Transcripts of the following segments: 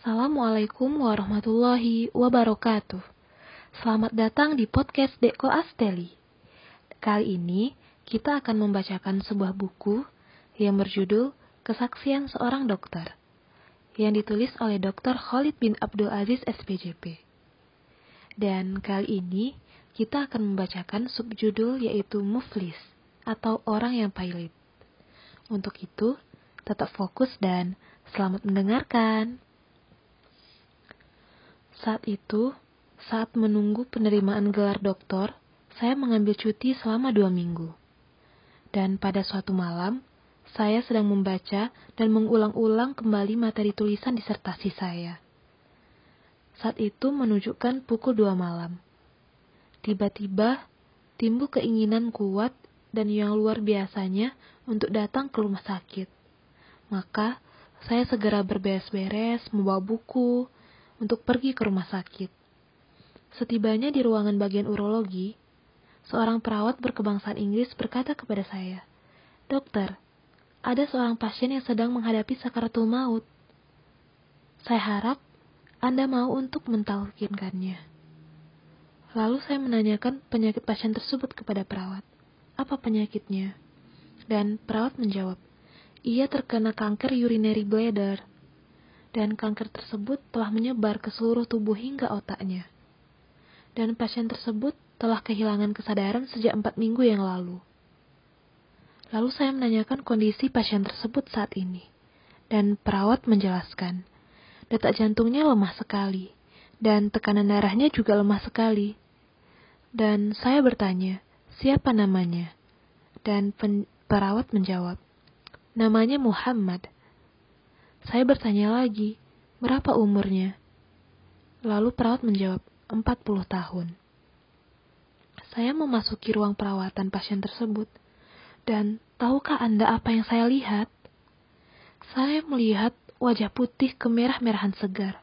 Assalamualaikum warahmatullahi wabarakatuh. Selamat datang di podcast Deko Asteli. Kali ini kita akan membacakan sebuah buku yang berjudul Kesaksian Seorang Dokter yang ditulis oleh Dr. Khalid bin Abdul Aziz SPJP. Dan kali ini kita akan membacakan subjudul yaitu Muflis atau orang yang pailit. Untuk itu, tetap fokus dan selamat mendengarkan. Saat itu, saat menunggu penerimaan gelar doktor, saya mengambil cuti selama dua minggu. Dan pada suatu malam, saya sedang membaca dan mengulang-ulang kembali materi tulisan disertasi saya. Saat itu menunjukkan pukul dua malam. Tiba-tiba timbul keinginan kuat dan yang luar biasanya untuk datang ke rumah sakit. Maka, saya segera berberes-beres, membawa buku, untuk pergi ke rumah sakit. Setibanya di ruangan bagian urologi, seorang perawat berkebangsaan Inggris berkata kepada saya, Dokter, ada seorang pasien yang sedang menghadapi sakaratul maut. Saya harap Anda mau untuk mentalkinkannya. Lalu saya menanyakan penyakit pasien tersebut kepada perawat. Apa penyakitnya? Dan perawat menjawab, ia terkena kanker urinary bladder dan kanker tersebut telah menyebar ke seluruh tubuh hingga otaknya. Dan pasien tersebut telah kehilangan kesadaran sejak empat minggu yang lalu. Lalu saya menanyakan kondisi pasien tersebut saat ini, dan perawat menjelaskan, detak jantungnya lemah sekali, dan tekanan darahnya juga lemah sekali. Dan saya bertanya, siapa namanya? Dan perawat menjawab, namanya Muhammad. Saya bertanya lagi, berapa umurnya? Lalu perawat menjawab, 40 tahun. Saya memasuki ruang perawatan pasien tersebut. Dan tahukah Anda apa yang saya lihat? Saya melihat wajah putih kemerah-merahan segar.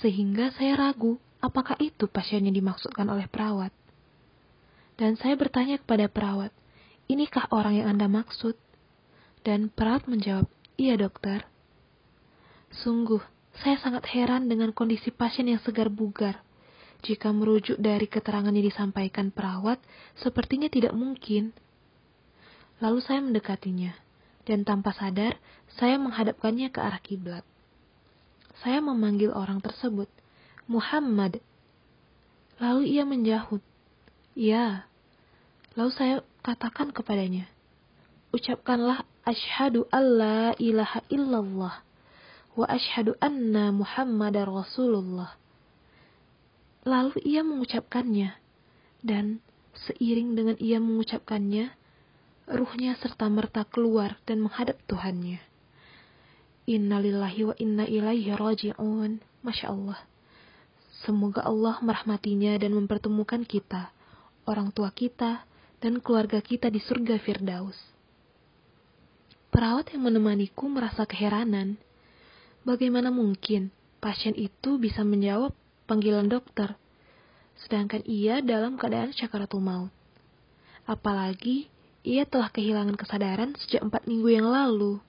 Sehingga saya ragu apakah itu pasien yang dimaksudkan oleh perawat. Dan saya bertanya kepada perawat, inikah orang yang Anda maksud? Dan perawat menjawab, iya dokter. Sungguh, saya sangat heran dengan kondisi pasien yang segar bugar. Jika merujuk dari keterangan yang disampaikan perawat, sepertinya tidak mungkin. Lalu saya mendekatinya, dan tanpa sadar, saya menghadapkannya ke arah kiblat. Saya memanggil orang tersebut, Muhammad. Lalu ia menjahut, Ya. Lalu saya katakan kepadanya, Ucapkanlah asyhadu alla ilaha illallah wa ashadu anna Muhammadar Rasulullah. Lalu ia mengucapkannya, dan seiring dengan ia mengucapkannya, ruhnya serta merta keluar dan menghadap Tuhannya. Innalillahi wa inna ilaihi raji'un. Masya Allah. Semoga Allah merahmatinya dan mempertemukan kita, orang tua kita, dan keluarga kita di surga Firdaus. Perawat yang menemaniku merasa keheranan Bagaimana mungkin pasien itu bisa menjawab panggilan dokter, sedangkan ia dalam keadaan syakaratul maut? Apalagi ia telah kehilangan kesadaran sejak empat minggu yang lalu.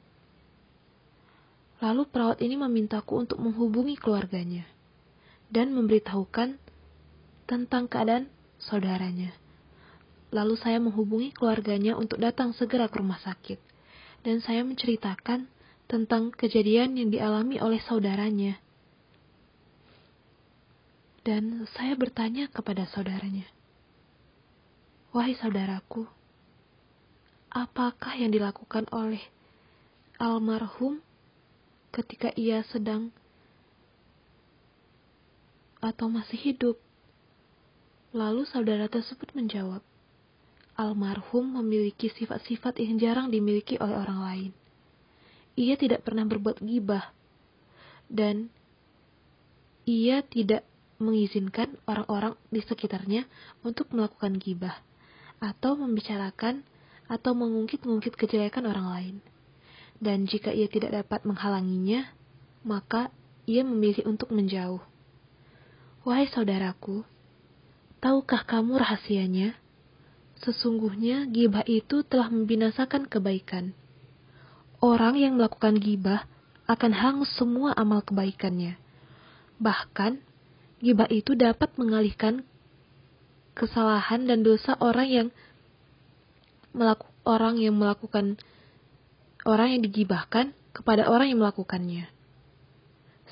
Lalu perawat ini memintaku untuk menghubungi keluarganya dan memberitahukan tentang keadaan saudaranya. Lalu saya menghubungi keluarganya untuk datang segera ke rumah sakit. Dan saya menceritakan tentang kejadian yang dialami oleh saudaranya. Dan saya bertanya kepada saudaranya, "Wahai saudaraku, apakah yang dilakukan oleh almarhum ketika ia sedang atau masih hidup?" Lalu saudara tersebut menjawab, "Almarhum memiliki sifat-sifat yang jarang dimiliki oleh orang lain." Ia tidak pernah berbuat gibah dan ia tidak mengizinkan orang-orang di sekitarnya untuk melakukan gibah atau membicarakan atau mengungkit-ungkit kejelekan orang lain. Dan jika ia tidak dapat menghalanginya, maka ia memilih untuk menjauh. Wahai saudaraku, tahukah kamu rahasianya? Sesungguhnya gibah itu telah membinasakan kebaikan. Orang yang melakukan gibah akan hangus semua amal kebaikannya, Bahkan, gibah itu dapat mengalihkan kesalahan dan dosa orang yang melaku, orang yang melakukan orang yang digibahkan kepada orang yang melakukannya.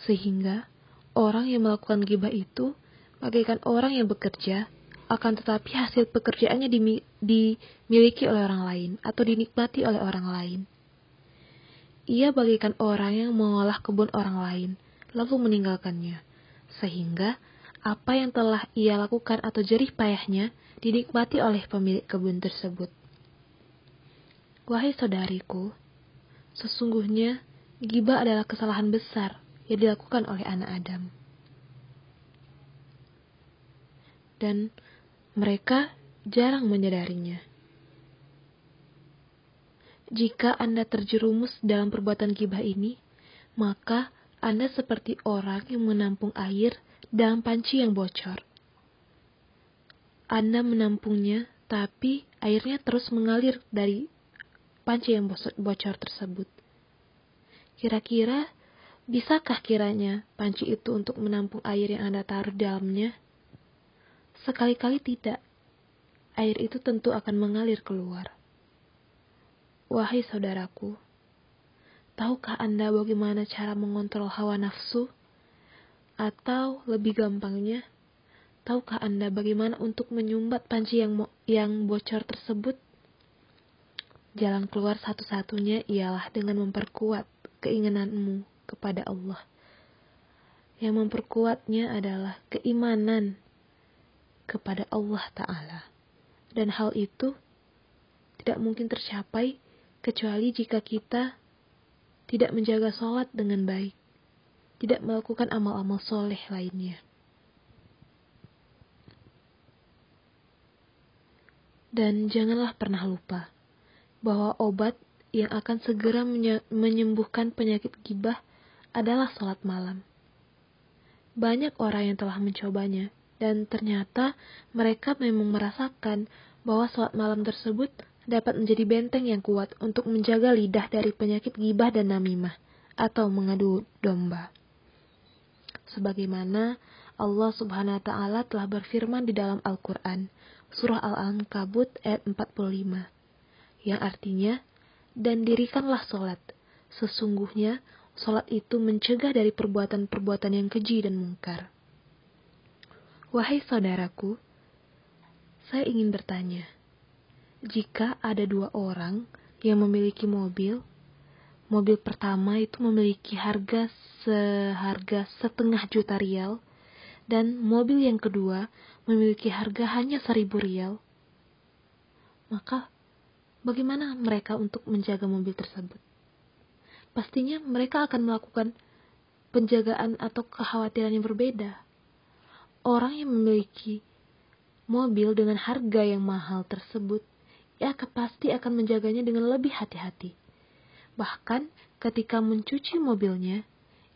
Sehingga orang yang melakukan gibah itu bagaikan orang yang bekerja akan tetapi hasil pekerjaannya dimiliki oleh orang lain atau dinikmati oleh orang lain. Ia bagaikan orang yang mengolah kebun orang lain, lalu meninggalkannya, sehingga apa yang telah ia lakukan atau jerih payahnya dinikmati oleh pemilik kebun tersebut. Wahai saudariku, sesungguhnya gibah adalah kesalahan besar yang dilakukan oleh anak Adam. Dan mereka jarang menyadarinya. Jika Anda terjerumus dalam perbuatan gibah ini, maka Anda seperti orang yang menampung air dalam panci yang bocor. Anda menampungnya, tapi airnya terus mengalir dari panci yang bocor tersebut. Kira-kira, bisakah kiranya panci itu untuk menampung air yang Anda taruh dalamnya? Sekali-kali tidak. Air itu tentu akan mengalir keluar. Wahai saudaraku, tahukah Anda bagaimana cara mengontrol hawa nafsu? Atau lebih gampangnya, tahukah Anda bagaimana untuk menyumbat panci yang yang bocor tersebut? Jalan keluar satu-satunya ialah dengan memperkuat keinginanmu kepada Allah. Yang memperkuatnya adalah keimanan kepada Allah Ta'ala. Dan hal itu tidak mungkin tercapai kecuali jika kita tidak menjaga sholat dengan baik, tidak melakukan amal-amal soleh lainnya. Dan janganlah pernah lupa bahwa obat yang akan segera menyembuhkan penyakit gibah adalah sholat malam. Banyak orang yang telah mencobanya, dan ternyata mereka memang merasakan bahwa sholat malam tersebut dapat menjadi benteng yang kuat untuk menjaga lidah dari penyakit gibah dan namimah atau mengadu domba. Sebagaimana Allah Subhanahu wa taala telah berfirman di dalam Al-Qur'an, surah Al-Ankabut ayat 45, yang artinya, "Dan dirikanlah sholat, sesungguhnya sholat itu mencegah dari perbuatan-perbuatan yang keji dan mungkar." Wahai saudaraku, saya ingin bertanya, jika ada dua orang yang memiliki mobil, mobil pertama itu memiliki harga seharga setengah juta rial, dan mobil yang kedua memiliki harga hanya seribu rial, maka bagaimana mereka untuk menjaga mobil tersebut? Pastinya mereka akan melakukan penjagaan atau kekhawatiran yang berbeda orang yang memiliki mobil dengan harga yang mahal tersebut, ia pasti akan menjaganya dengan lebih hati-hati. Bahkan ketika mencuci mobilnya,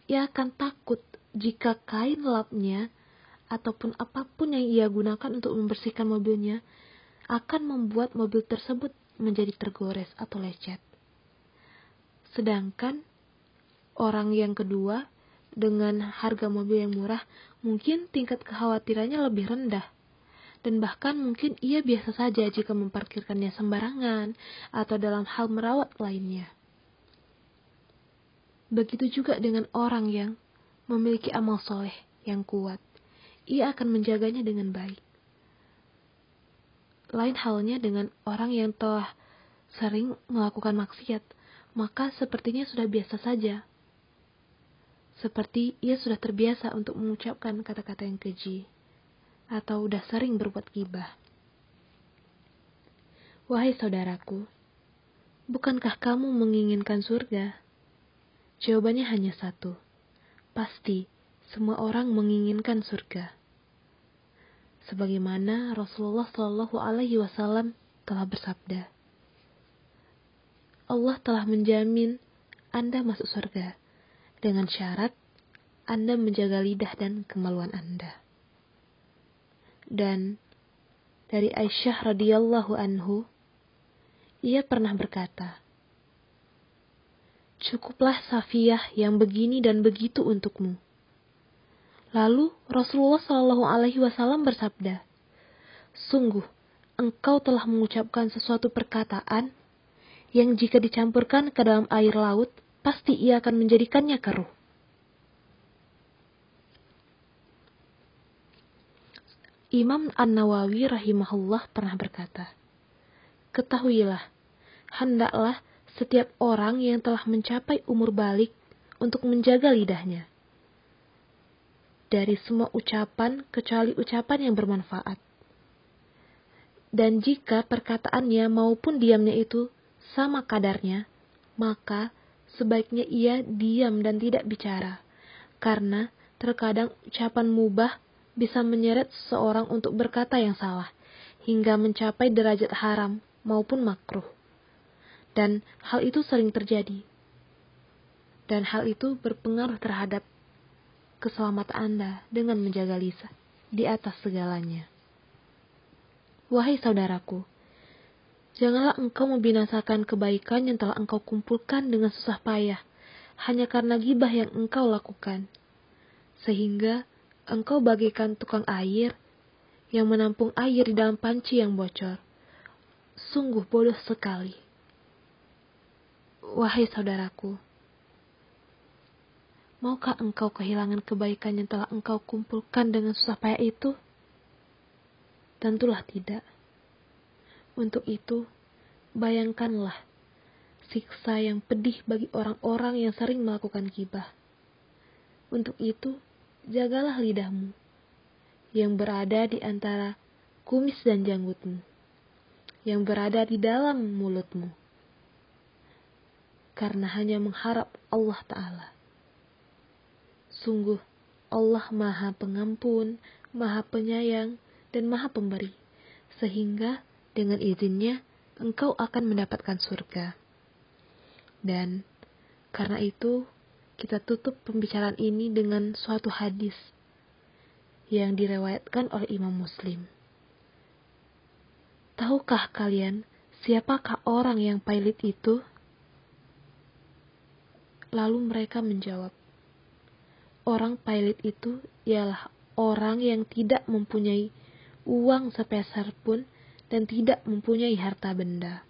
ia akan takut jika kain lapnya ataupun apa pun yang ia gunakan untuk membersihkan mobilnya akan membuat mobil tersebut menjadi tergores atau lecet. Sedangkan orang yang kedua dengan harga mobil yang murah, mungkin tingkat kekhawatirannya lebih rendah. Dan bahkan mungkin ia biasa saja jika memparkirkannya sembarangan atau dalam hal merawat lainnya. Begitu juga dengan orang yang memiliki amal soleh yang kuat. Ia akan menjaganya dengan baik. Lain halnya dengan orang yang telah sering melakukan maksiat, maka sepertinya sudah biasa saja seperti ia sudah terbiasa untuk mengucapkan kata-kata yang keji, atau sudah sering berbuat gibah. Wahai saudaraku, bukankah kamu menginginkan surga? Jawabannya hanya satu. Pasti, semua orang menginginkan surga. Sebagaimana Rasulullah Shallallahu Alaihi Wasallam telah bersabda, Allah telah menjamin Anda masuk surga dengan syarat Anda menjaga lidah dan kemaluan Anda. Dan dari Aisyah radhiyallahu anhu, ia pernah berkata, Cukuplah Safiyah yang begini dan begitu untukmu. Lalu Rasulullah Shallallahu Alaihi Wasallam bersabda, "Sungguh, engkau telah mengucapkan sesuatu perkataan yang jika dicampurkan ke dalam air laut, pasti ia akan menjadikannya keruh." Imam An-Nawawi rahimahullah pernah berkata, Ketahuilah, hendaklah setiap orang yang telah mencapai umur balik untuk menjaga lidahnya dari semua ucapan kecuali ucapan yang bermanfaat. Dan jika perkataannya maupun diamnya itu sama kadarnya, maka sebaiknya ia diam dan tidak bicara. Karena terkadang ucapan mubah bisa menyeret seseorang untuk berkata yang salah, hingga mencapai derajat haram maupun makruh. Dan hal itu sering terjadi. Dan hal itu berpengaruh terhadap keselamatan Anda dengan menjaga Lisa di atas segalanya. Wahai saudaraku, janganlah engkau membinasakan kebaikan yang telah engkau kumpulkan dengan susah payah, hanya karena gibah yang engkau lakukan. Sehingga engkau bagaikan tukang air yang menampung air di dalam panci yang bocor. Sungguh bodoh sekali. Wahai saudaraku, Maukah engkau kehilangan kebaikan yang telah engkau kumpulkan dengan susah payah itu? Tentulah tidak. Untuk itu, bayangkanlah siksa yang pedih bagi orang-orang yang sering melakukan gibah. Untuk itu, jagalah lidahmu yang berada di antara kumis dan janggutmu, yang berada di dalam mulutmu, karena hanya mengharap Allah Ta'ala. Sungguh, Allah Maha Pengampun, Maha Penyayang, dan Maha Pemberi, sehingga dengan izinnya engkau akan mendapatkan surga. Dan karena itu, kita tutup pembicaraan ini dengan suatu hadis yang direwayatkan oleh Imam Muslim. Tahukah kalian siapakah orang yang pailit itu? Lalu mereka menjawab, orang pilot itu ialah orang yang tidak mempunyai uang sepeser pun dan tidak mempunyai harta benda.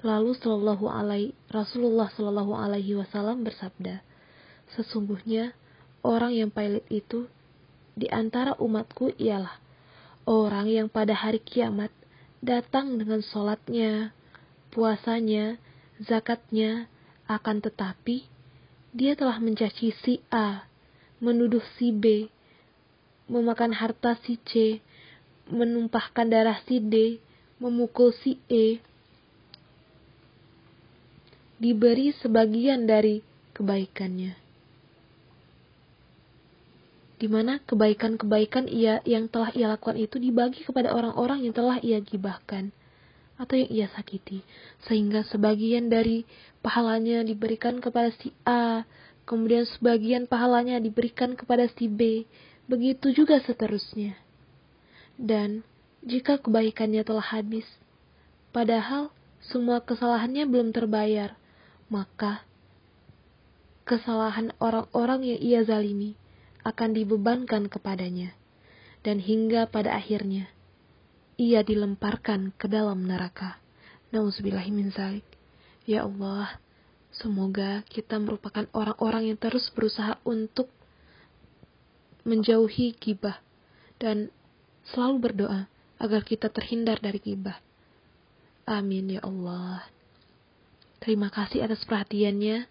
Lalu Shallallahu alaihi Rasulullah Shallallahu alaihi wasallam bersabda, sesungguhnya orang yang pilot itu di antara umatku ialah orang yang pada hari kiamat datang dengan sholatnya, puasanya, zakatnya, akan tetapi dia telah mencaci si A menuduh si B, memakan harta si C, menumpahkan darah si D, memukul si E, diberi sebagian dari kebaikannya. Di mana kebaikan-kebaikan ia yang telah ia lakukan itu dibagi kepada orang-orang yang telah ia gibahkan atau yang ia sakiti, sehingga sebagian dari pahalanya diberikan kepada si A, kemudian sebagian pahalanya diberikan kepada si B, begitu juga seterusnya. Dan jika kebaikannya telah habis, padahal semua kesalahannya belum terbayar, maka kesalahan orang-orang yang ia zalimi akan dibebankan kepadanya, dan hingga pada akhirnya ia dilemparkan ke dalam neraka. Nauzubillahimin zalik. Ya Allah, Semoga kita merupakan orang-orang yang terus berusaha untuk menjauhi gibah dan selalu berdoa agar kita terhindar dari gibah. Amin ya Allah. Terima kasih atas perhatiannya.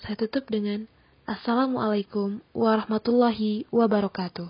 Saya tutup dengan Assalamualaikum warahmatullahi wabarakatuh.